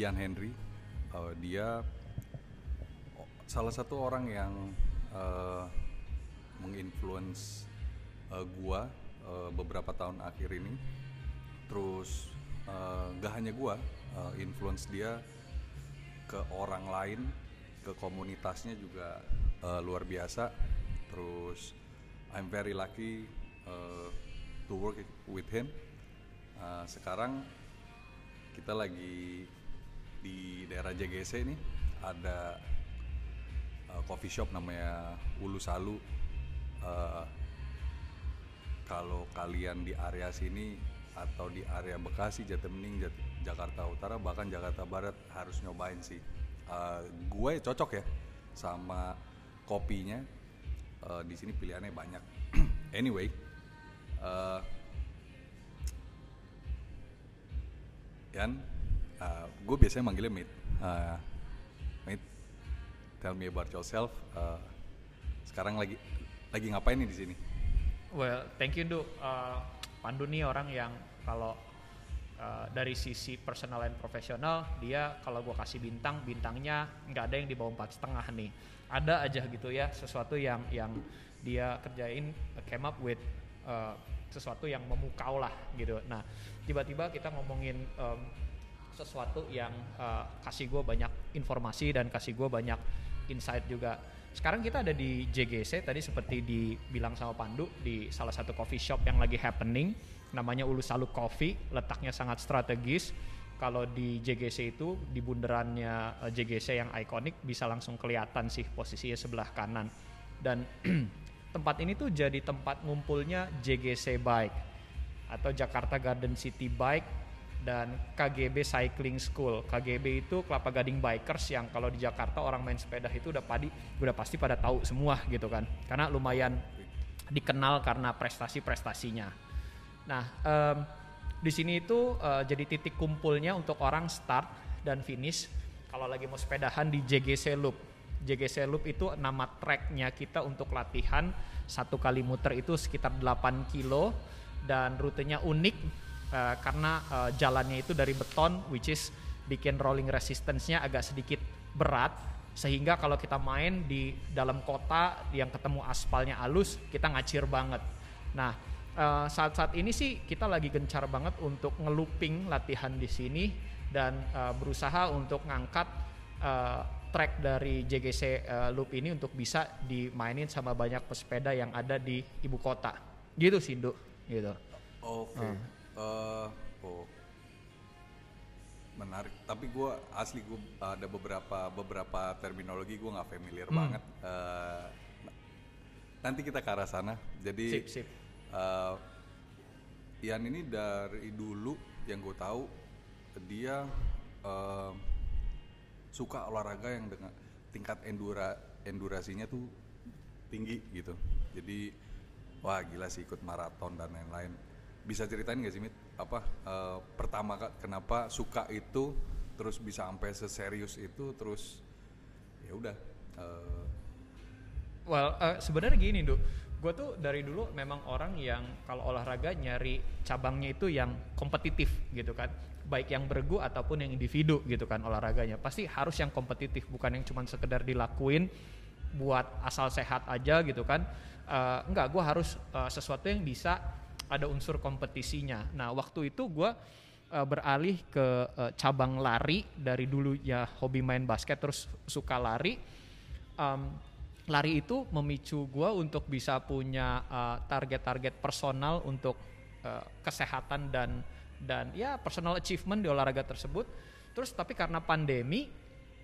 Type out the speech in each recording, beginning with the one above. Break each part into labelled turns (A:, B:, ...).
A: Ian Henry. Eh, dia salah satu orang yang eh, menginfluence eh, gue eh, beberapa tahun akhir ini. Terus eh, gak hanya gue, eh, influence dia ke orang lain, ke komunitasnya juga eh, luar biasa. Terus I'm very lucky uh, to work with him. Uh, sekarang kita lagi di daerah JGC nih ada uh, coffee shop namanya Ulu Salu. Uh, kalau kalian di area sini atau di area Bekasi, Jatibening, Jat- Jakarta Utara bahkan Jakarta Barat harus nyobain sih. Uh, gue cocok ya sama kopinya. Uh, di sini pilihannya banyak. anyway, uh, Yan, uh, gue biasanya manggilnya Mit. Uh, Mit, tell me about yourself. Uh, sekarang lagi lagi ngapain nih di sini?
B: Well, thank you Du. Uh, Pandu nih orang yang kalau uh, dari sisi personal dan profesional dia kalau gua kasih bintang bintangnya nggak ada yang di bawah empat setengah nih. Ada aja gitu ya sesuatu yang yang dia kerjain uh, came up with uh, sesuatu yang memukau lah gitu. Nah tiba-tiba kita ngomongin um, sesuatu yang uh, kasih gue banyak informasi dan kasih gue banyak insight juga. Sekarang kita ada di JGC tadi seperti dibilang sama Pandu di salah satu coffee shop yang lagi happening. Namanya Ulu Salu Coffee letaknya sangat strategis. Kalau di JGC itu di bundarannya eh, JGC yang ikonik bisa langsung kelihatan sih posisinya sebelah kanan. Dan tempat ini tuh jadi tempat ngumpulnya JGC Bike atau Jakarta Garden City Bike dan KGB Cycling School. KGB itu Kelapa Gading Bikers yang kalau di Jakarta orang main sepeda itu udah padi udah pasti pada tahu semua gitu kan. Karena lumayan dikenal karena prestasi-prestasinya. Nah, em, di sini itu eh, jadi titik kumpulnya untuk orang start dan finish kalau lagi mau sepedahan di JGC Loop. JGC Loop itu nama tracknya kita untuk latihan satu kali muter itu sekitar 8 kilo dan rutenya unik eh, karena eh, jalannya itu dari beton which is bikin rolling resistance-nya agak sedikit berat sehingga kalau kita main di dalam kota yang ketemu aspalnya halus kita ngacir banget. Nah, eh, saat-saat ini sih kita lagi gencar banget untuk ngelooping latihan di sini dan eh, berusaha untuk ngangkat eh, track dari JGC eh, Loop ini untuk bisa dimainin sama banyak pesepeda yang ada di ibu kota. Gitu sih, Nduk. Gitu.
A: Oke. Eh, oh. Menarik. Tapi gue asli gue ada beberapa beberapa terminologi gue nggak familiar
B: Hmm.
A: banget. Eh, nanti kita ke arah sana. Jadi
B: Sip, sip.
A: eh, Ian ini dari dulu yang gue tahu dia eh, suka olahraga yang dengan tingkat endura endurasinya tuh tinggi gitu. Jadi wah gila sih ikut maraton dan lain-lain. Bisa ceritain gak sih Mit apa eh, pertama kenapa suka itu terus bisa sampai seserius itu terus ya udah eh,
B: Well, eh, sebenarnya gini, Duk. Gue tuh dari dulu memang orang yang kalau olahraga nyari cabangnya itu yang kompetitif gitu kan. Baik yang bergu ataupun yang individu gitu kan olahraganya. Pasti harus yang kompetitif, bukan yang cuma sekedar dilakuin buat asal sehat aja gitu kan. Eh, enggak, gue harus eh, sesuatu yang bisa ada unsur kompetisinya. Nah, waktu itu gue eh, beralih ke eh, cabang lari dari dulu ya hobi main basket terus suka lari. Em, lari itu memicu gue untuk bisa punya uh, target-target personal untuk uh, kesehatan dan dan ya personal achievement di olahraga tersebut. Terus tapi karena pandemi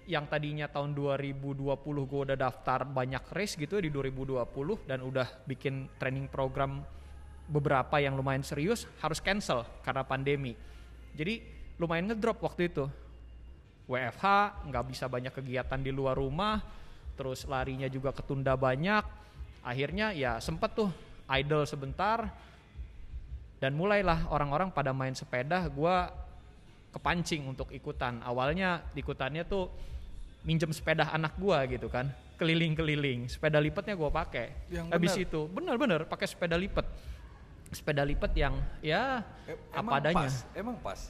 B: yang tadinya tahun 2020 gue udah daftar banyak race gitu di 2020 dan udah bikin training program beberapa yang lumayan serius harus cancel karena pandemi. Jadi lumayan ngedrop waktu itu. WFH nggak bisa banyak kegiatan di luar rumah, terus larinya juga ketunda banyak. Akhirnya ya sempet tuh idle sebentar dan mulailah orang-orang pada main sepeda. Gua kepancing untuk ikutan. Awalnya ikutannya tuh minjem sepeda anak gua gitu kan. keliling-keliling. Sepeda lipatnya gue pakai. Habis itu, bener-bener pakai sepeda lipat. Sepeda lipat yang ya
A: Eh,
B: apa
A: emang
B: adanya.
A: Pas? Emang pas.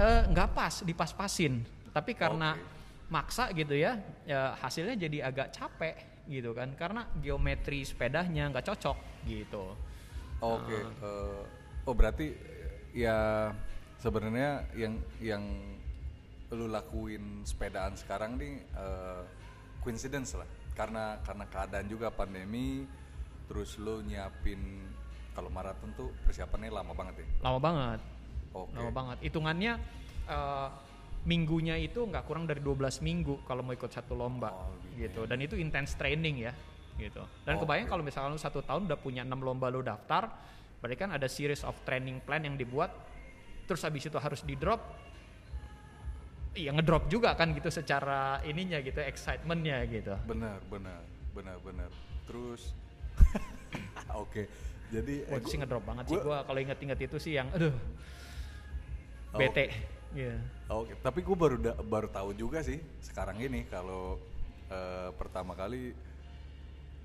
B: Eh, nggak pas, dipas-pasin. Tapi karena
A: Oke.
B: maksa gitu ya, ya hasilnya jadi agak capek gitu kan. Karena geometri sepedanya nggak cocok gitu.
A: Oke.
B: Ah.
A: eh, oh berarti ya sebenarnya yang yang lu lakuin sepedaan sekarang nih eh, coincidence lah. Karena karena keadaan juga pandemi, terus lu nyiapin kalau maraton tuh persiapannya lama banget ya.
B: Lama banget.
A: Oke.
B: Lama banget. Hitungannya eh, minggunya itu nggak kurang dari 12 minggu kalau mau ikut satu lomba
A: Oh, gitu.
B: gitu. Dan itu intense training ya gitu. Dan
A: Oke.
B: kebayang kalau misalkan lu satu tahun udah punya enam lomba lu daftar, berarti kan ada series of training plan yang dibuat. Terus habis itu harus di drop. Iya ngedrop juga kan gitu secara ininya gitu, excitementnya gitu.
A: Benar, benar, benar, benar. Terus Oke. Jadi
B: Wah
A: eh,
B: sih ngedrop banget sih
A: gua-
B: gua kalau inget-inget itu sih yang aduh
A: Oh,
B: bete. Iya.
A: Oke, tapi gue baru da- baru tahu juga sih sekarang ini kalau eh, pertama kali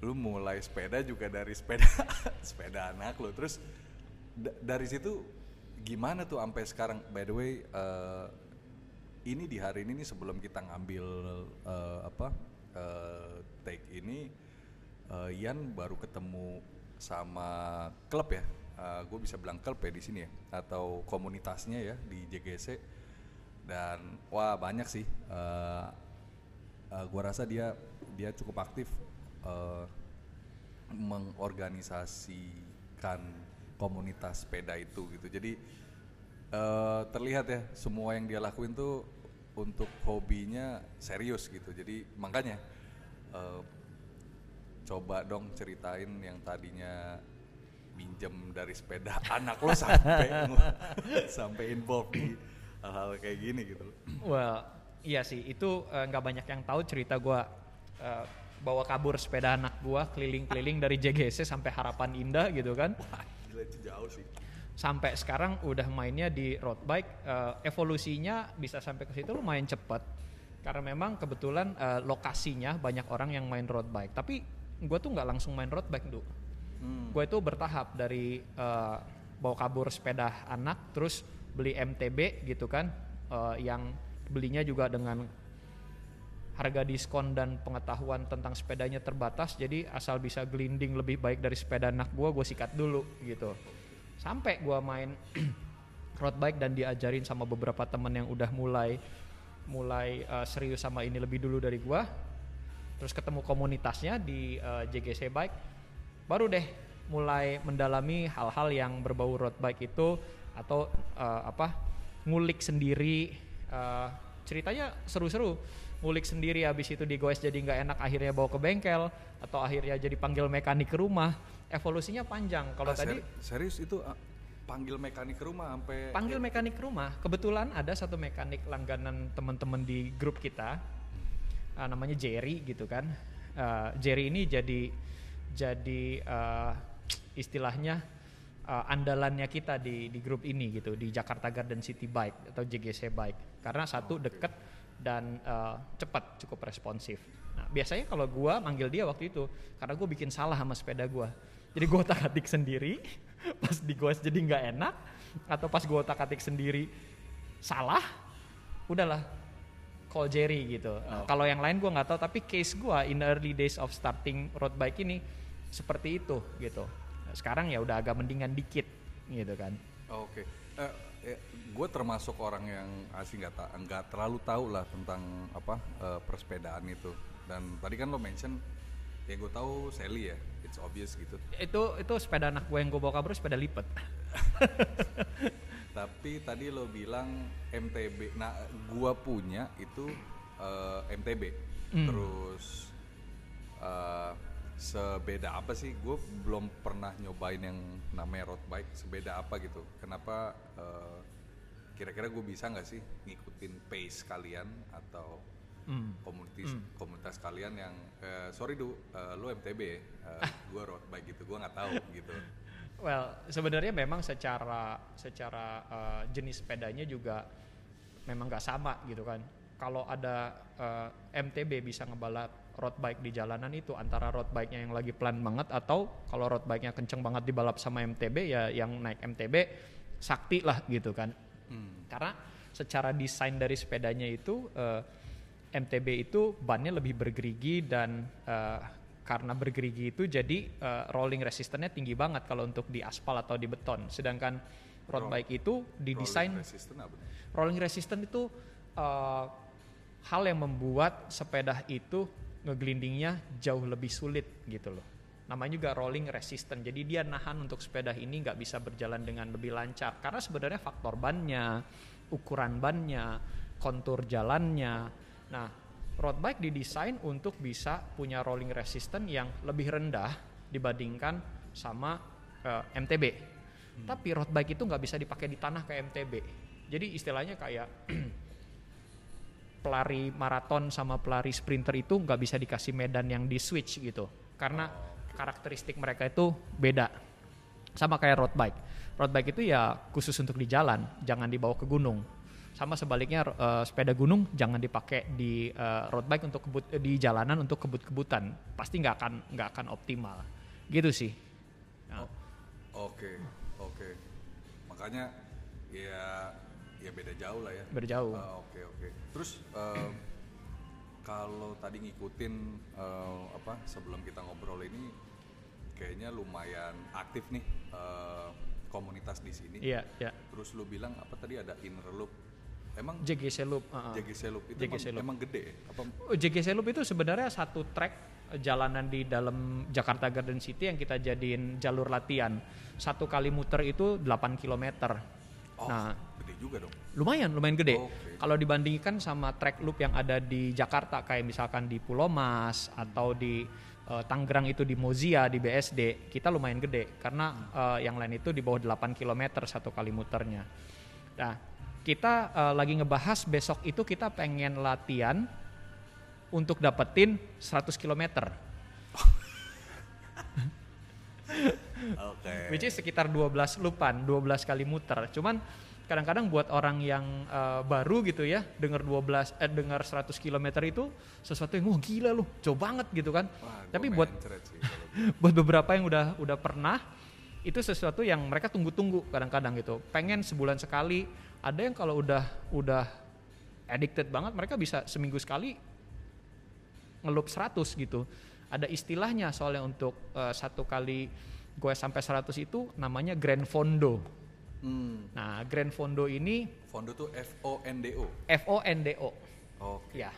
A: lu mulai sepeda juga dari sepeda sepeda anak lo. Terus da- dari situ gimana tuh sampai sekarang? By the way, eh, ini di hari ini nih sebelum kita ngambil eh, apa eh, take ini, eh, Ian baru ketemu sama klub ya. gue bisa bilang klub ya di sini ya, atau komunitasnya ya di JGC dan wah banyak sih. Uh, uh, gua rasa dia dia cukup aktif uh, mengorganisasikan komunitas sepeda itu gitu. Jadi uh, terlihat ya semua yang dia lakuin tuh untuk hobinya serius gitu. Jadi makanya uh, coba dong ceritain yang tadinya minjem dari sepeda anak lo sampai sampai involved di hal-hal kayak gini gitu.
B: Well, iya sih itu eh, nggak banyak yang tahu cerita gua eh, bawa kabur sepeda anak gua keliling-keliling dari JGC sampai Harapan Indah gitu kan.
A: Wah, gila itu jauh sih.
B: Sampai sekarang udah mainnya di road bike, eh, evolusinya bisa sampai ke situ lumayan cepat. Karena memang kebetulan eh, lokasinya banyak orang yang main road bike. Tapi gua tuh nggak langsung main road bike, Duh.
A: Hmm.
B: Gue itu bertahap dari eh, bawa kabur sepeda anak, terus beli MTB gitu kan, eh, yang belinya juga dengan harga diskon dan pengetahuan tentang sepedanya terbatas, jadi asal bisa gelinding lebih baik dari sepeda anak gue, gue sikat dulu gitu. Sampai gue main road bike dan diajarin sama beberapa temen yang udah mulai mulai eh, serius sama ini lebih dulu dari gue, terus ketemu komunitasnya di eh, JGC Bike, baru deh mulai mendalami hal-hal yang berbau road bike itu atau eh, apa ngulik sendiri. Eh, ceritanya seru-seru. Ngulik sendiri habis itu digoes jadi nggak enak akhirnya bawa ke bengkel atau akhirnya jadi panggil mekanik ke rumah. Evolusinya panjang. Kalau
A: Ah,
B: tadi
A: ser- serius itu ah, panggil mekanik ke rumah sampai
B: panggil mekanik ke rumah. Kebetulan ada satu mekanik langganan teman-teman di grup kita uh, namanya Jerry gitu kan. Uh, Jerry ini jadi jadi uh, istilahnya uh, andalannya kita di di grup ini gitu di Jakarta Garden City Bike atau JGC Bike. Karena satu deket dan uh, cepat cukup responsif. Nah biasanya kalau gua manggil dia waktu itu karena gue bikin salah sama sepeda gua. Jadi gue otak atik sendiri pas di goes jadi nggak enak atau pas gue otak atik sendiri salah udahlah call Jerry gitu. Nah, Kalau yang lain gue nggak tahu, tapi case gue in the early days of starting road bike ini seperti itu gitu. Nah, sekarang ya udah agak mendingan dikit gitu kan.
A: Oke. Eh, gue termasuk orang yang asli nggak ta- nggak terlalu tahu lah tentang apa eh, persepedaan itu. Dan tadi kan lo mention ya gue tahu Sally ya, it's obvious gitu.
B: Itu itu sepeda anak gue yang gue bawa kabur sepeda lipat.
A: Tapi tadi lo bilang MTB. Nah, gua punya itu eh, MTB.
B: Hmm.
A: Terus eh, sebeda apa sih? Gue belum pernah nyobain yang namanya road bike. Sebeda apa gitu? Kenapa? eh, Kira-kira gue bisa nggak sih ngikutin pace kalian atau
B: Hmm.
A: komunitas komunitas kalian yang eh, sorry du, eh, lo MTB, ya? Eh, gue road bike gitu. Gue nggak tahu gitu.
B: Well, sebenarnya memang secara secara uh, jenis sepedanya juga memang nggak sama gitu kan. Kalau ada uh, MTB bisa ngebalap road bike di jalanan itu antara road bike-nya yang lagi pelan banget atau kalau road bike-nya kenceng banget dibalap sama MTB ya yang naik MTB sakti lah gitu kan. Karena secara desain dari sepedanya itu eh, MTB itu bannya lebih bergerigi dan eh, karena bergerigi itu jadi eh, rolling resistannya tinggi banget kalau untuk di aspal atau di beton. Sedangkan road
A: Roll-
B: bike itu didesain
A: Rolling resistant apa?
B: rolling resistant itu uh, hal yang membuat sepeda itu ngegelindingnya jauh lebih sulit gitu loh. Namanya juga rolling resistant. Jadi dia nahan untuk sepeda ini nggak bisa berjalan dengan lebih lancar karena sebenarnya faktor bannya, ukuran bannya, kontur jalannya. Nah, road bike didesain untuk bisa punya rolling resistant yang lebih rendah dibandingkan sama uh, MTB. Tapi road bike itu nggak bisa dipakai di tanah kayak MTB. Jadi istilahnya kayak pelari maraton sama pelari sprinter itu nggak bisa dikasih medan yang di switch gitu. Karena karakteristik mereka itu beda. Sama kayak road bike. Road bike itu ya khusus untuk di jalan, jangan dibawa ke gunung. Sama sebaliknya eh, sepeda gunung jangan dipakai di eh, road bike untuk kebut di jalanan untuk kebut-kebutan. Pasti nggak akan nggak akan optimal. Gitu sih. Nah,
A: Oke, oke. Makanya ya ya beda jauh lah ya.
B: berjauh.
A: Ah, Oke oke. Terus eh, kalau tadi ngikutin eh, apa sebelum kita ngobrol ini kayaknya lumayan aktif nih eh, komunitas di sini.
B: Iya, iya.
A: Terus lu bilang apa tadi ada inner loop. Emang
B: JGC Loop. uh-uh.
A: JGC loop itu
B: JGC
A: emang,
B: loop.
A: emang gede ya? Apa
B: JGC Loop itu sebenarnya satu track eh, jalanan di dalam Jakarta Garden City yang kita jadiin jalur latihan. Satu kali muter itu 8 km.
A: oh,
B: Nah,
A: gede juga dong.
B: lumayan, lumayan gede.
A: Oke.
B: Kalau dibandingkan sama track loop yang ada di Jakarta kayak misalkan di Pulau Mas atau di eh, Tangerang itu di Mozia di BSD, kita lumayan gede karena eh, yang lain itu di bawah 8 km satu kali muternya. Nah, kita eh, lagi ngebahas besok itu kita pengen latihan untuk dapetin 100 km.
A: Oke.
B: Which is sekitar 12 lupan, 12 kali muter. Cuman kadang-kadang buat orang yang eh, baru gitu ya, dengar 12 eh dengar 100 km itu sesuatu yang wah gila loh, jauh banget gitu kan.
A: Wah,
B: Tapi buat buat beberapa yang udah udah pernah itu sesuatu yang mereka tunggu-tunggu kadang-kadang gitu. Pengen sebulan sekali. Ada yang kalau udah udah addicted banget mereka bisa seminggu sekali ngelup 100 gitu. Ada istilahnya soalnya untuk eh, satu kali gue sampai 100 itu namanya Grand Fondo.
A: Hmm,
B: Nah, Grand Fondo ini
A: Fondo tuh F O N D O.
B: FONDO.
A: Oke.
B: Ya.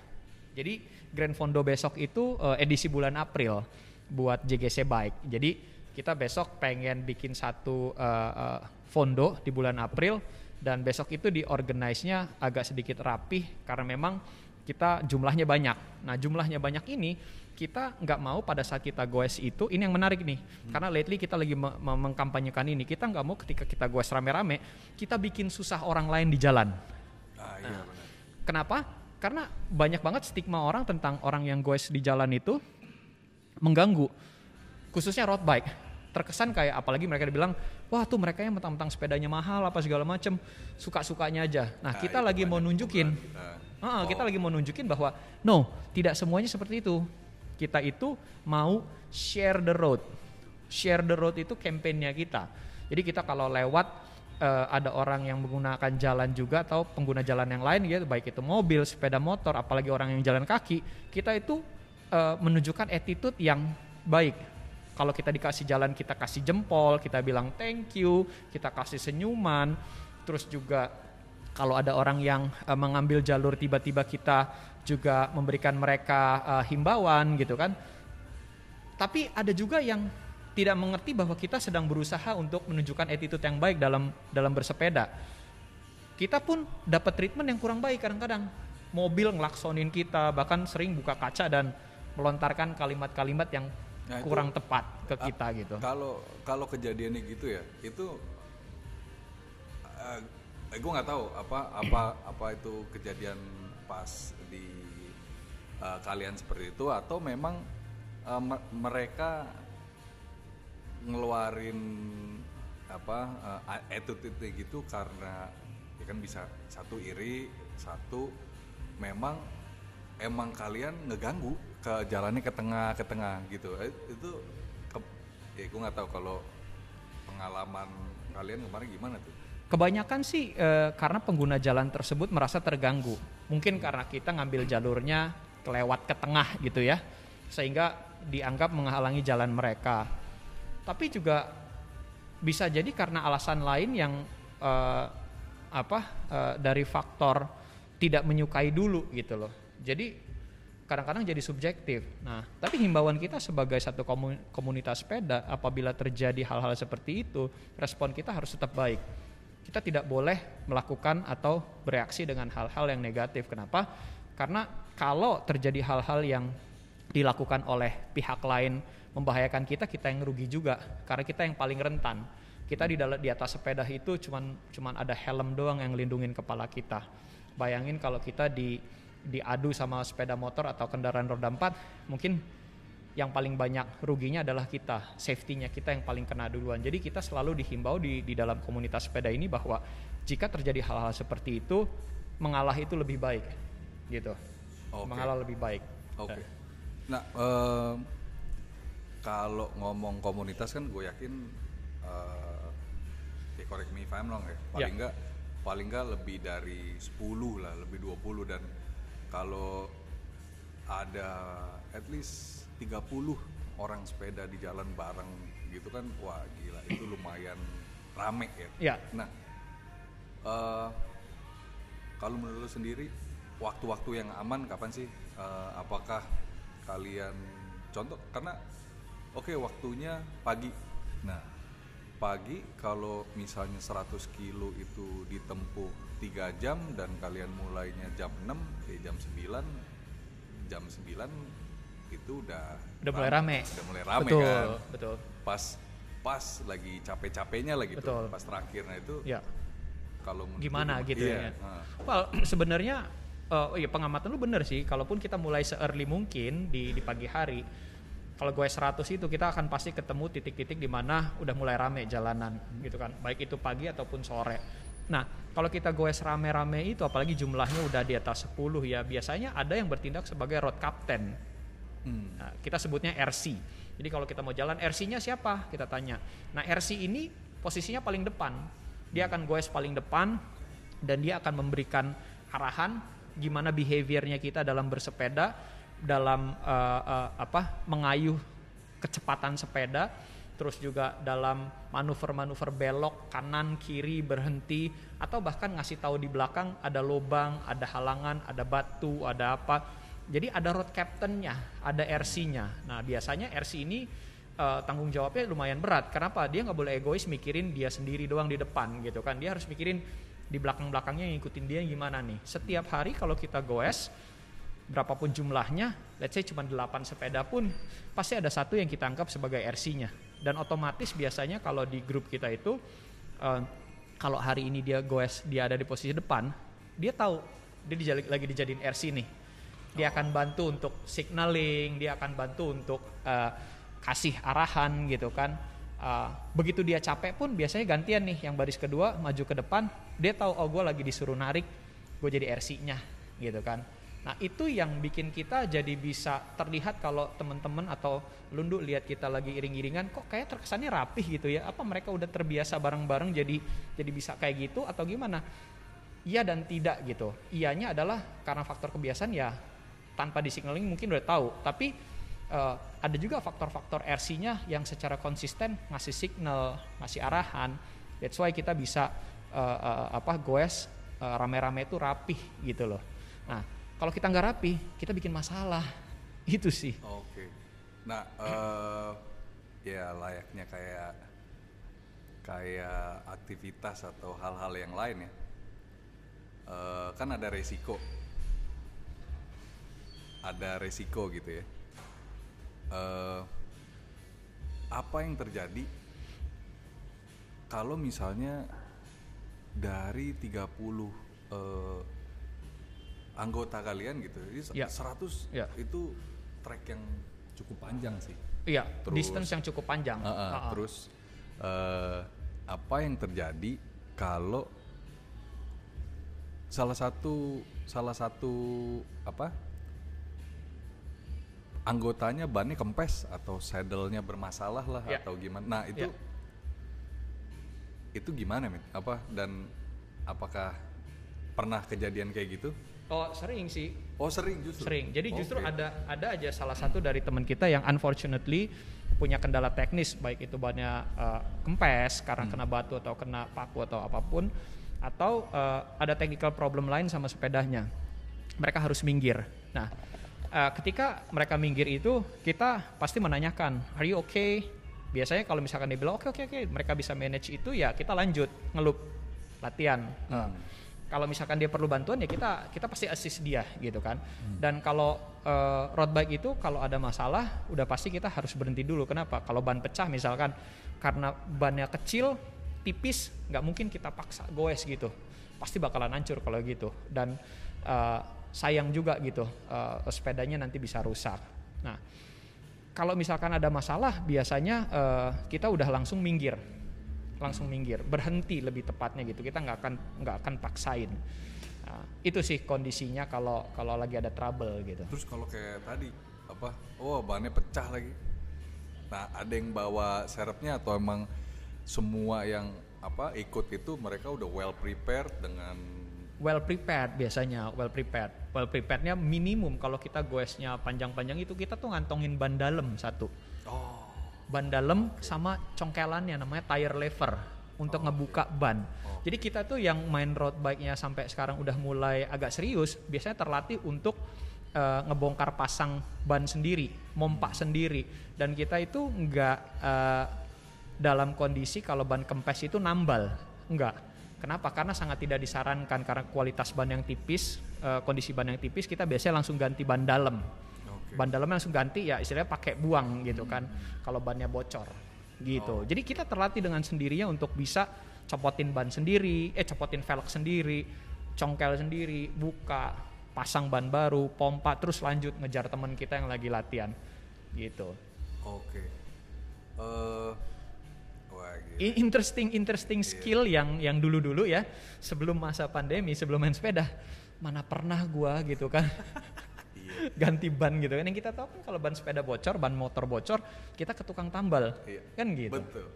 B: Jadi Grand Fondo besok itu eh, edisi bulan April buat JGC Bike. Jadi kita besok pengen bikin satu eh, eh, fondo di bulan April dan besok itu diorganize-nya agak sedikit rapih karena memang kita jumlahnya banyak. Nah jumlahnya banyak ini kita nggak mau pada saat kita goes itu ini yang menarik nih karena lately kita lagi me- me- mengkampanyekan ini kita nggak mau ketika kita goes rame-rame kita bikin susah orang lain di jalan
A: Ah iya benar.
B: Kenapa? Karena banyak banget stigma orang tentang orang yang goes di jalan itu mengganggu, khususnya road bike. Terkesan kayak apalagi mereka dibilang, wah tuh mereka yang mentang-mentang sepedanya mahal apa segala macem, suka-sukanya aja. Nah
A: Ah,
B: kita lagi mau nunjukin,
A: kita.
B: Kita
A: Oh.
B: lagi mau nunjukin bahwa no, tidak semuanya seperti itu. Kita itu mau share the road. Share the road itu kampanyenya kita. Jadi kita kalau lewat eh, ada orang yang menggunakan jalan juga atau pengguna jalan yang lain gitu, baik itu mobil, sepeda motor, apalagi orang yang jalan kaki, kita itu eh, menunjukkan attitude yang baik. Kalau kita dikasih jalan kita kasih jempol, kita bilang thank you, kita kasih senyuman, terus juga kalau ada orang yang eh, mengambil jalur tiba-tiba kita juga memberikan mereka eh, himbauan gitu kan. Tapi ada juga yang tidak mengerti bahwa kita sedang berusaha untuk menunjukkan attitude yang baik dalam dalam bersepeda. Kita pun dapat treatment yang kurang baik kadang-kadang. Mobil ngelaksonin kita, bahkan sering buka kaca dan melontarkan kalimat-kalimat yang
A: Nah, itu-
B: kurang tepat ke kita gitu.
A: Kalau kalau kejadiannya gitu ya, itu eh, eh, gue nggak tahu apa apa apa itu kejadian pas di eh, kalian seperti itu atau memang me- mereka ngeluarin apa uh, attitude gitu karena ya kan bisa satu iri satu memang emang kalian ngeganggu ke jalannya ke tengah ke tengah gitu Eh, itu ke, ya gue nggak tahu kalau pengalaman kalian kemarin gimana tuh
B: Kebanyakan sih eh, karena pengguna jalan tersebut merasa terganggu. Mungkin karena kita ngambil jalurnya kelewat ke tengah gitu ya, sehingga dianggap menghalangi jalan mereka. Tapi juga bisa jadi karena alasan lain yang eh, apa eh, dari faktor tidak menyukai dulu gitu loh. Jadi kadang-kadang jadi subjektif. Nah, tapi himbauan kita sebagai satu komu- komunitas sepeda, apabila terjadi hal-hal seperti itu, respon kita harus tetap baik. Kita tidak boleh melakukan atau bereaksi dengan hal-hal yang negatif. Kenapa? Karena kalau terjadi hal-hal yang dilakukan oleh pihak lain membahayakan kita, kita yang rugi juga. Karena kita yang paling rentan. Kita di di atas sepeda itu cuman cuman ada helm doang yang lindungin kepala kita. Bayangin kalau kita di diadu sama sepeda motor atau kendaraan roda 4, mungkin yang paling banyak ruginya adalah kita, safety-nya kita yang paling kena duluan. Jadi kita selalu dihimbau di, di dalam komunitas sepeda ini bahwa jika terjadi hal-hal seperti itu, mengalah itu lebih baik, gitu.
A: Oke.
B: Mengalah lebih baik.
A: Oke. Nah, em, kalau ngomong komunitas kan gue yakin eh ya correct me if I'm wrong ya. Paling
B: Ya.
A: enggak paling enggak lebih dari 10 lah, lebih 20 dan kalau ada at least 30 orang sepeda di jalan bareng gitu kan wah gila itu lumayan rame ya.
B: Ya.
A: Nah, eh kalau menurut lu sendiri waktu-waktu yang aman kapan sih? Eh, apakah kalian contoh karena oke waktunya pagi. Nah, pagi kalau misalnya 100 kilo itu ditempuh 3 jam dan kalian mulainya jam 6 ya jam 9 jam 9 itu udah
B: Udah mulai rame.
A: Udah mulai rame
B: betul,
A: kan.
B: betul.
A: Pas pas lagi capek-capeknya lagi tuh
B: Betul.
A: pas terakhirnya itu
B: Ya.
A: kalau
B: Gimana gitu
A: iya,
B: ya.
A: nah.
B: Well, sebenarnya eh, oh iya pengamatan lu bener sih. Kalaupun kita mulai se-early mungkin di di pagi hari, kalau gue 100 itu kita akan pasti ketemu titik-titik di mana udah mulai rame jalanan gitu kan. Baik itu pagi ataupun sore. Nah, kalau kita goes rame-rame itu apalagi jumlahnya udah di atas 10 ya, biasanya ada yang bertindak sebagai road captain.
A: Hmm.
B: Nah, kita sebutnya RC. Jadi kalau kita mau jalan RC-nya siapa? Kita tanya. Nah, RC ini posisinya paling depan. Dia akan goes paling depan dan dia akan memberikan arahan gimana behaviornya kita dalam bersepeda, dalam eh, eh, apa? mengayuh kecepatan sepeda, terus juga dalam manuver-manuver belok kanan kiri berhenti atau bahkan ngasih tahu di belakang ada lubang, ada halangan, ada batu, ada apa. Jadi ada road captain-nya, ada RC-nya. Nah biasanya RC ini eh, tanggung jawabnya lumayan berat. Kenapa? Dia nggak boleh egois mikirin dia sendiri doang di depan gitu kan. Dia harus mikirin di belakang-belakangnya ngikutin dia gimana nih. Setiap hari kalau kita goes, berapapun jumlahnya, let's say cuma 8 sepeda pun, pasti ada satu yang kita anggap sebagai RC-nya. Dan otomatis biasanya kalau di grup kita itu, eh, kalau hari ini dia goes, dia ada di posisi depan, dia tahu dia dijali- lagi dijadiin RC nih. Dia akan bantu untuk signaling, dia akan bantu untuk eh, kasih arahan gitu kan. Eh, begitu dia capek pun biasanya gantian nih, yang baris kedua maju ke depan, dia tahu oh gue lagi disuruh narik, gue jadi RC-nya gitu kan. Nah itu yang bikin kita jadi bisa terlihat kalau teman-teman atau lundu lihat kita lagi iring-iringan kok kayak terkesannya rapih gitu ya. Apa mereka udah terbiasa bareng-bareng jadi jadi bisa kayak gitu atau gimana? Iya dan tidak gitu. Iyanya adalah karena faktor kebiasaan ya tanpa di signaling mungkin udah tahu. Tapi eh, ada juga faktor-faktor RC-nya yang secara konsisten ngasih signal, ngasih arahan. That's why kita bisa eh, eh, apa goes rame-rame itu rapih gitu loh. Nah kalau kita nggak rapi, kita bikin masalah. Itu sih.
A: Oke. Nah, eh ya layaknya kayak kayak aktivitas atau hal-hal yang lain ya. Eh, kan ada resiko. Ada resiko gitu ya. Eh apa yang terjadi kalau misalnya dari 30 eh, anggota kalian gitu, jadi
B: Ya.
A: 100
B: Ya.
A: itu trek yang cukup panjang sih.
B: Iya, distance yang cukup panjang.
A: Ah, ah,
B: Ah, ah.
A: Terus eh, apa yang terjadi kalau salah satu salah satu apa anggotanya bannya kempes atau saddle-nya bermasalah lah
B: Ya.
A: atau gimana. Nah, itu
B: Ya.
A: itu gimana, Mit? Apa dan apakah pernah kejadian kayak gitu?
B: Oh sering sih,
A: Oh, sering justru.
B: sering. Jadi justru
A: Oke.
B: ada ada aja salah satu dari teman kita yang unfortunately punya kendala teknis, baik itu bannya eh, kempes karena kena batu atau kena paku atau apa pun, atau eh, ada technical problem lain sama sepedanya. Mereka harus minggir. Nah, eh, ketika mereka minggir itu kita pasti menanyakan, are you okay? Biasanya kalau misalkan dia bilang oke oke oke, mereka bisa manage itu ya kita lanjut ngelup latihan. Eh, kalau misalkan dia perlu bantuan ya kita kita pasti assist dia gitu kan. Dan kalau eh, road bike itu kalau ada masalah udah pasti kita harus berhenti dulu. Kenapa? Kalau ban pecah misalkan karena bannya kecil tipis nggak mungkin kita paksa goes gitu. Pasti bakalan hancur kalau gitu. Dan eh, sayang juga gitu eh, sepedanya nanti bisa rusak. Nah kalau misalkan ada masalah biasanya eh, kita udah langsung minggir langsung minggir. Berhenti lebih tepatnya gitu. Kita nggak akan nggak akan paksain. Nah, itu sih kondisinya kalau kalau lagi ada trouble gitu.
A: Terus kalau kayak tadi apa? Oh, bannya pecah lagi. Nah, ada yang bawa serepnya atau emang semua yang apa ikut itu mereka udah well prepared dengan
B: well prepared biasanya well prepared. Well preparednya minimum kalau kita goesnya panjang-panjang itu kita tuh ngantongin ban dalam satu.
A: Oh
B: ban dalam sama congkelannya namanya tire lever untuk ngebuka ban. Jadi kita tuh yang main road bike-nya sampai sekarang udah mulai agak serius, biasanya terlatih untuk eh, ngebongkar pasang ban sendiri, mompak sendiri, dan kita itu nggak eh, dalam kondisi kalau ban kempes itu nambal, enggak. Kenapa? Karena sangat tidak disarankan karena kualitas ban yang tipis, eh, kondisi ban yang tipis kita biasanya langsung ganti ban dalam ban dalamnya langsung ganti ya istilahnya pakai buang gitu kan kalau bannya bocor gitu. Jadi kita terlatih dengan sendirinya untuk bisa copotin ban sendiri eh copotin velg sendiri congkel sendiri buka pasang ban baru pompa terus lanjut ngejar teman kita yang lagi latihan gitu.
A: Oke. Eh wah.
B: I- interesting interesting skill yang yang dulu dulu ya sebelum masa pandemi sebelum main sepeda mana pernah gua gitu kan
A: Iya.
B: ganti ban gitu kan yang kita tahu kan kalau ban sepeda bocor ban motor bocor kita ke tukang tambal
A: Iya.
B: kan gitu
A: Betul.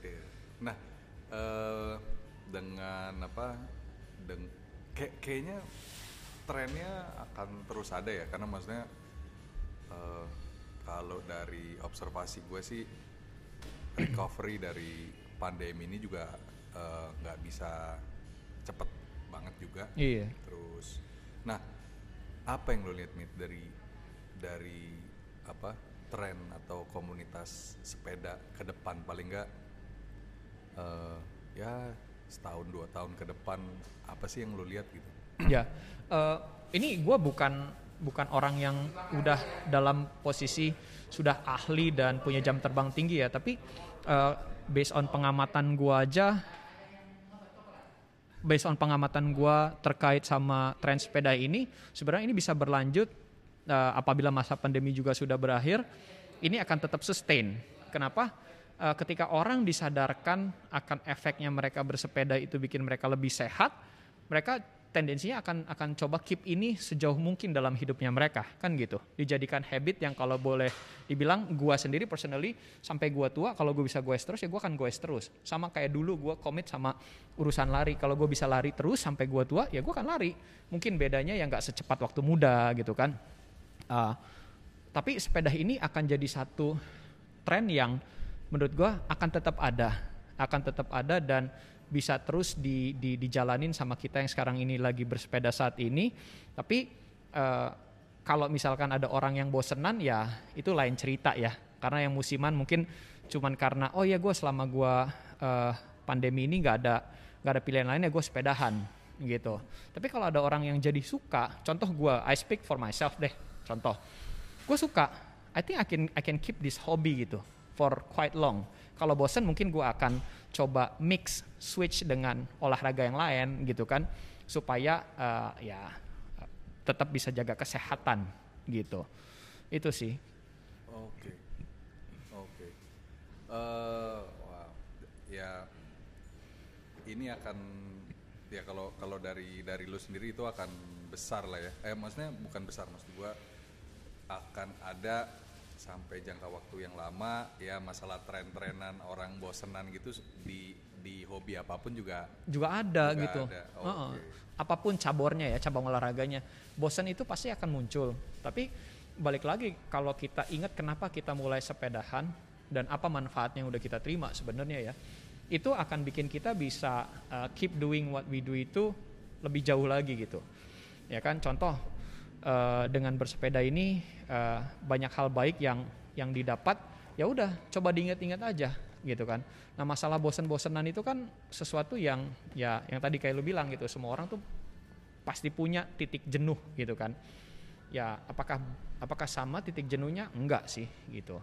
A: Iya. Nah, eh dengan apa? Deng kayak kayaknya trennya akan terus ada ya karena maksudnya eh kalau dari observasi gue sih recovery dari pandemi ini juga eh, nggak bisa cepet banget juga.
B: iya
A: Terus, nah apa yang lo lihat Mit dari dari apa tren atau komunitas sepeda ke depan paling nggak eh, ya setahun dua tahun ke depan apa sih yang lo lihat gitu?
B: ya eh, ini gua bukan bukan orang yang udah dalam posisi sudah ahli dan punya jam terbang tinggi ya tapi eh, based on pengamatan gua aja based on pengamatan gua terkait sama tren sepeda ini sebenarnya ini bisa berlanjut eh, apabila masa pandemi juga sudah berakhir ini akan tetap sustain. Kenapa? Eh, ketika orang disadarkan akan efeknya mereka bersepeda itu bikin mereka lebih sehat mereka tendensinya akan akan coba keep ini sejauh mungkin dalam hidupnya mereka. Kan gitu. Dijadikan habit yang kalau boleh dibilang gua sendiri personally sampai gua tua kalau gue bisa goes terus ya gua akan goes terus. Sama kayak dulu gua komit sama urusan lari. Kalau gue bisa lari terus sampai gua tua ya gua akan lari. Mungkin bedanya ya nggak secepat waktu muda gitu kan. Ah, tapi sepeda ini akan jadi satu tren yang menurut gua akan tetap ada, akan tetap ada dan bisa terus di, di, dijalanin sama kita yang sekarang ini lagi bersepeda saat ini. Tapi eh, kalau misalkan ada orang yang bosenan ya itu lain cerita ya. Karena yang musiman mungkin cuman karena oh ya gue selama gua eh, pandemi ini nggak ada nggak ada pilihan lainnya gue sepedahan gitu. Tapi kalau ada orang yang jadi suka, contoh gua, I speak for myself deh. Contoh, gue suka. I think I can I can keep this hobby gitu for quite long. Kalau bosen mungkin gue akan coba mix switch dengan olahraga yang lain gitu kan supaya eh, ya tetap bisa jaga kesehatan gitu. Itu sih.
A: Oke, oke. Eh, wow. Ya, ini akan ya kalau kalau dari dari lu sendiri itu akan besar lah ya. Eh maksudnya bukan besar maksud gua akan ada sampai jangka waktu yang lama ya masalah tren-trenan orang bosenan gitu di di hobi apa pun juga
B: juga ada
A: Juga
B: gitu.
A: ada. Oh,
B: Heeh.
A: oke.
B: Apa pun cabornya ya, cabang olahraganya. Bosan itu pasti akan muncul. Tapi balik lagi kalau kita ingat kenapa kita mulai sepedahan dan apa manfaatnya yang udah kita terima sebenarnya ya. Itu akan bikin kita bisa uh, keep doing what we do itu lebih jauh lagi gitu. Ya kan contoh uh, dengan bersepeda ini uh, banyak hal baik yang yang didapat ya udah coba diingat-ingat aja gitu kan. Nah masalah bosen-bosenan itu kan sesuatu yang ya yang tadi kayak lu bilang gitu semua orang tuh pasti punya titik jenuh gitu kan. Ya apakah apakah sama titik jenuhnya? Enggak sih gitu.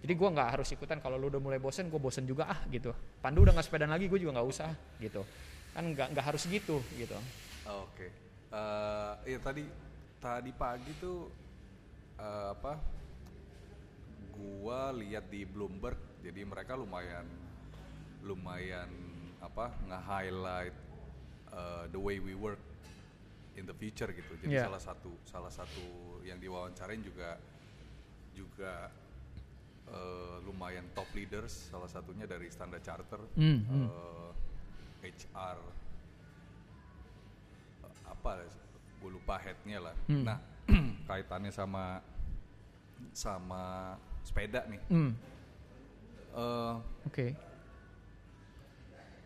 B: Jadi gua nggak harus ikutan kalau lu udah mulai bosen, gue bosen juga ah gitu. Pandu udah nggak sepedaan lagi, gue juga nggak usah gitu. Kan nggak nggak harus gitu gitu.
A: Oke. Eh, iya tadi tadi pagi tuh eh, apa? Gua lihat di Bloomberg, jadi mereka lumayan lumayan apa nge-highlight eh, the way we work in the future gitu. Jadi
B: Iya.
A: salah satu salah satu yang diwawancarain juga juga eh, lumayan top leaders, salah satunya dari Standard Charter,
B: Hmm, hmm.
A: eh, HR eh, apa gue lupa headnya lah
B: Hmm.
A: nah kaitannya sama sama sepeda nih
B: Hmm,
A: Eh,
B: oke.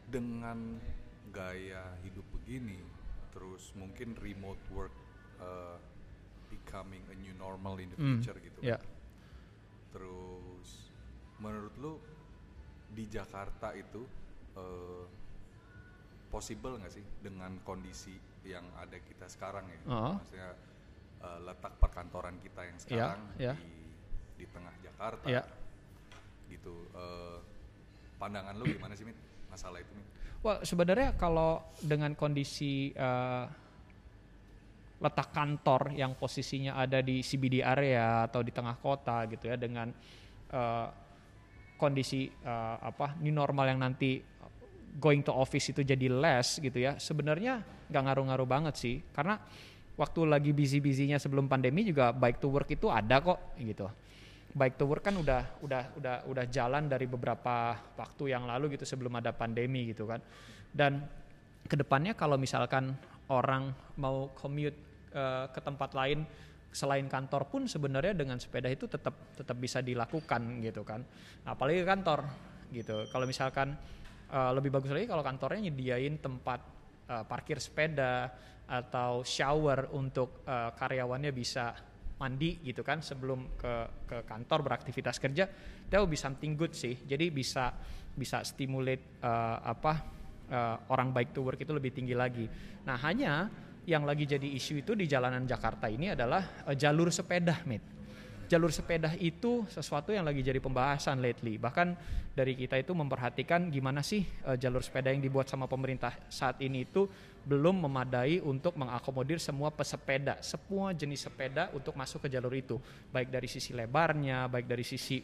A: dengan gaya hidup begini terus mungkin remote work eh, becoming a new normal in the
B: Hmm,
A: future gitu
B: Ya.
A: terus menurut lu di Jakarta itu eh, possible nggak sih dengan kondisi yang ada kita sekarang ya
B: Oh.
A: maksudnya eh, letak perkantoran kita yang sekarang
B: ya.
A: di di tengah Jakarta
B: Ya.
A: gitu eh, pandangan lu gimana sih Mit masalah itu Mit
B: Wah sebenarnya kalau dengan kondisi eh, letak kantor yang posisinya ada di CBD area atau di tengah kota gitu ya dengan eh, kondisi eh, apa new normal yang nanti going to office itu jadi less gitu ya sebenarnya nggak ngaruh-ngaruh banget sih. Karena waktu lagi busy-busynya sebelum pandemi juga bike to work itu ada kok gitu. Bike to work kan udah udah udah udah jalan dari beberapa waktu yang lalu gitu sebelum ada pandemi gitu kan. Dan ke depannya kalau misalkan orang mau commute eh, ke tempat lain selain kantor pun sebenarnya dengan sepeda itu tetap tetap bisa dilakukan gitu kan. Apalagi kantor gitu. Kalau misalkan eh, lebih bagus lagi kalau kantornya nyediain tempat eh, parkir sepeda atau shower untuk eh, karyawannya bisa mandi gitu kan sebelum ke ke kantor beraktivitas kerja. That will be something good sih. Jadi bisa bisa stimulate eh, apa eh, orang baik to work itu lebih tinggi lagi. Nah hanya yang lagi jadi isu itu di jalanan Jakarta ini adalah eh, jalur sepeda mit jalur sepeda itu sesuatu yang lagi jadi pembahasan lately bahkan dari kita itu memperhatikan gimana sih eh, jalur sepeda yang dibuat sama pemerintah saat ini itu belum memadai untuk mengakomodir semua pesepeda, semua jenis sepeda untuk masuk ke jalur itu, baik dari sisi lebarnya, baik dari sisi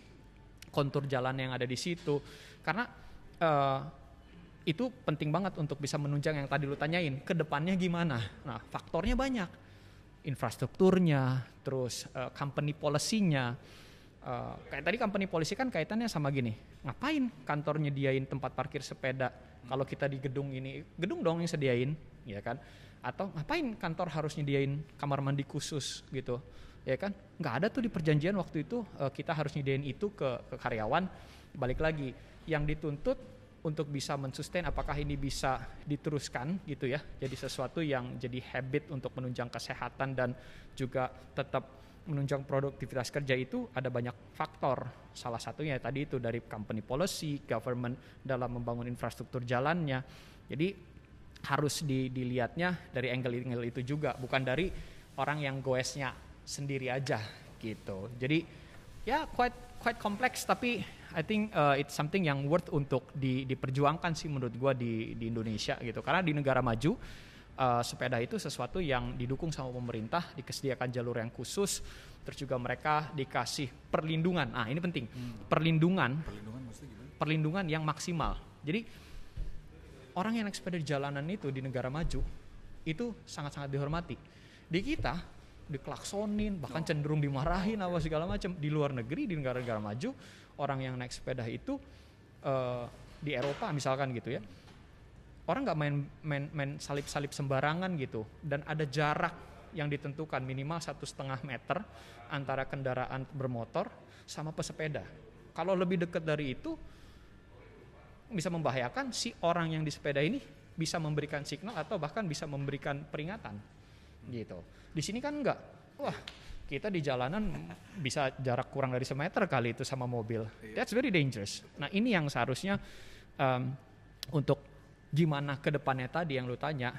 B: kontur jalan yang ada di situ. Karena eh, itu penting banget untuk bisa menunjang yang tadi lu tanyain, ke depannya gimana? Nah, faktornya banyak. Infrastrukturnya, terus eh, company policy-nya. Eh, kayak tadi company policy kan kaitannya sama gini, ngapain kantor nyediain tempat parkir sepeda kalau kita di gedung ini, gedung dong yang sediain, ya kan? Atau ngapain kantor harus nyediain kamar mandi khusus gitu, ya kan? Nggak ada tuh di perjanjian waktu itu eh, kita harus nyediain itu ke, ke karyawan. Balik lagi, yang dituntut untuk bisa mensustain apakah ini bisa diteruskan gitu ya jadi sesuatu yang jadi habit untuk menunjang kesehatan dan juga tetap menunjang produktivitas kerja itu ada banyak faktor. Salah satunya tadi itu dari company policy government dalam membangun infrastruktur jalannya. Jadi harus di- dilihatnya dari angle-angle itu juga bukan dari orang yang goesnya sendiri aja gitu. Jadi ya quite quite kompleks tapi I think uh, it's something yang worth untuk di, diperjuangkan sih menurut gua di di Indonesia gitu. Karena di negara maju uh, sepeda itu sesuatu yang didukung sama pemerintah dikesediakan jalur yang khusus terus juga mereka dikasih perlindungan. Nah ini penting. Perlindungan.
A: Perlindungan maksudnya gimana?
B: Perlindungan yang maksimal. Jadi orang yang naik sepeda di jalanan itu di negara maju itu sangat-sangat dihormati. Di kita diklaksonin, bahkan cenderung dimarahin apa segala macam. Di luar negeri di negara-negara maju, orang yang naik sepeda itu eh, di Eropa misalkan gitu ya. Orang nggak main main main salip-salip sembarangan gitu dan ada jarak yang ditentukan minimal satu setengah meter antara kendaraan bermotor sama pesepeda. Kalau lebih dekat dari itu bisa membahayakan si orang yang di sepeda ini bisa memberikan signal atau bahkan bisa memberikan peringatan gitu. Di sini kan enggak. Wah, kita di jalanan bisa jarak kurang dari semeter kali itu sama mobil. That's very dangerous. Nah, ini yang seharusnya um, untuk gimana ke depannya tadi yang lu tanya,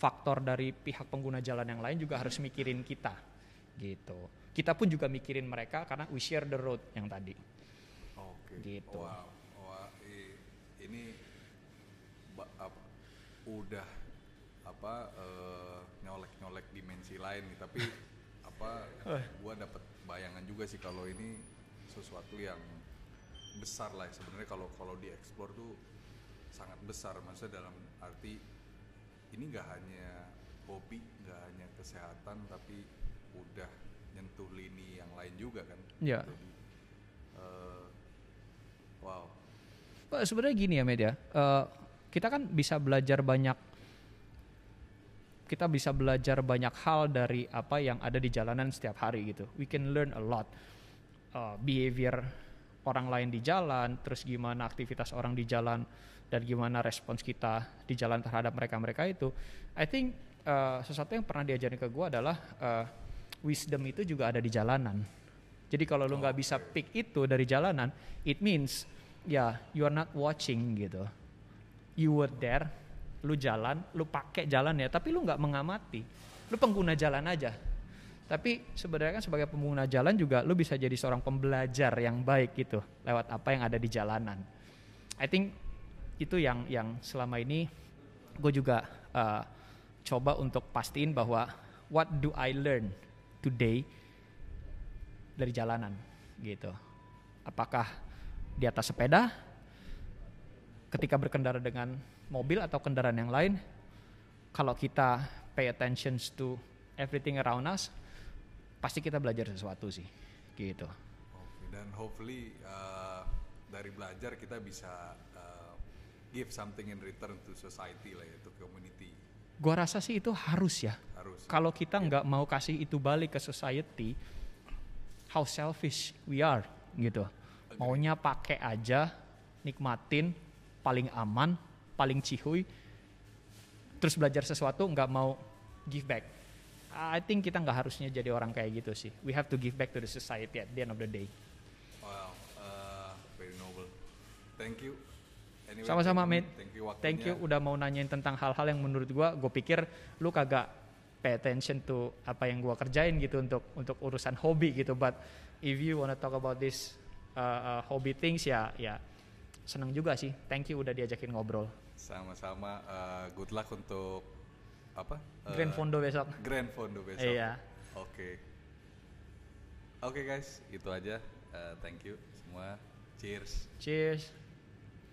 B: faktor dari pihak pengguna jalan yang lain juga harus mikirin kita. Gitu. Kita pun juga mikirin mereka karena we share the road yang tadi.
A: Oke.
B: Gitu.
A: Wow. Wah, i- ini udah apa eh, nyolek-nyolek dimensi lain nih, tapi apa
B: Eh.
A: gua dapat bayangan juga sih kalau ini sesuatu yang besar lah ya. sebenarnya kalau kalau dieksplor tuh sangat besar maksudnya dalam arti ini nggak hanya hobi nggak hanya kesehatan tapi udah nyentuh lini yang lain juga kan
B: Ya.
A: Jadi, eh, wow
B: Pak, sebenarnya gini ya Med ya, Eh, kita kan bisa belajar banyak, kita bisa belajar banyak hal dari apa yang ada di jalanan setiap hari gitu. We can learn a lot Eh, behavior orang lain di jalan, terus gimana aktivitas orang di jalan dan gimana respons kita di jalan terhadap mereka-mereka itu. I think eh, sesuatu yang pernah diajarin ke gue adalah eh, wisdom itu juga ada di jalanan. Jadi kalau lu nggak bisa pick itu dari jalanan, it means ya you are not watching gitu. You were there, lu jalan, lu pakai jalan ya, tapi lu nggak mengamati. Lu pengguna jalan aja. Tapi sebenarnya kan sebagai pengguna jalan juga lu bisa jadi seorang pembelajar yang baik gitu lewat apa yang ada di jalanan. I think itu yang yang selama ini gue juga uh, coba untuk pastiin bahwa what do I learn today dari jalanan gitu. Apakah di atas sepeda, ketika berkendara dengan mobil atau kendaraan yang lain, kalau kita pay attention to everything around us, pasti kita belajar sesuatu sih, gitu.
A: Oke, dan hopefully uh, dari belajar kita bisa uh, give something in return to society lah ya, to community
B: Gua rasa sih itu harus ya.
A: harus.
B: Kalau kita nggak mau kasih itu balik ke society, how selfish we are, gitu. Maunya pakai aja, nikmatin, paling aman, paling cihuy, terus belajar sesuatu nggak mau give back. I think kita nggak harusnya jadi orang kayak gitu sih. We have to give back to the society at the end of the day.
A: Wow, uh, very noble. Thank you. Anyway,
B: Sama-sama, mate.
A: Thank you waktunya.
B: Thank you udah mau nanyain tentang hal-hal yang menurut gua, gue pikir lu kagak pay attention to apa yang gua kerjain gitu untuk untuk urusan hobi gitu. But if you wanna talk about this uh, uh, hobby things ya ya seneng juga sih. Thank you udah diajakin ngobrol.
A: Sama-sama. uh, good luck untuk apa? Uh,
B: Grand Fondo besok.
A: Grand Fondo besok.
B: Iya.
A: Oke. Oke guys, itu aja. Uh, thank you semua. Cheers.
B: Cheers.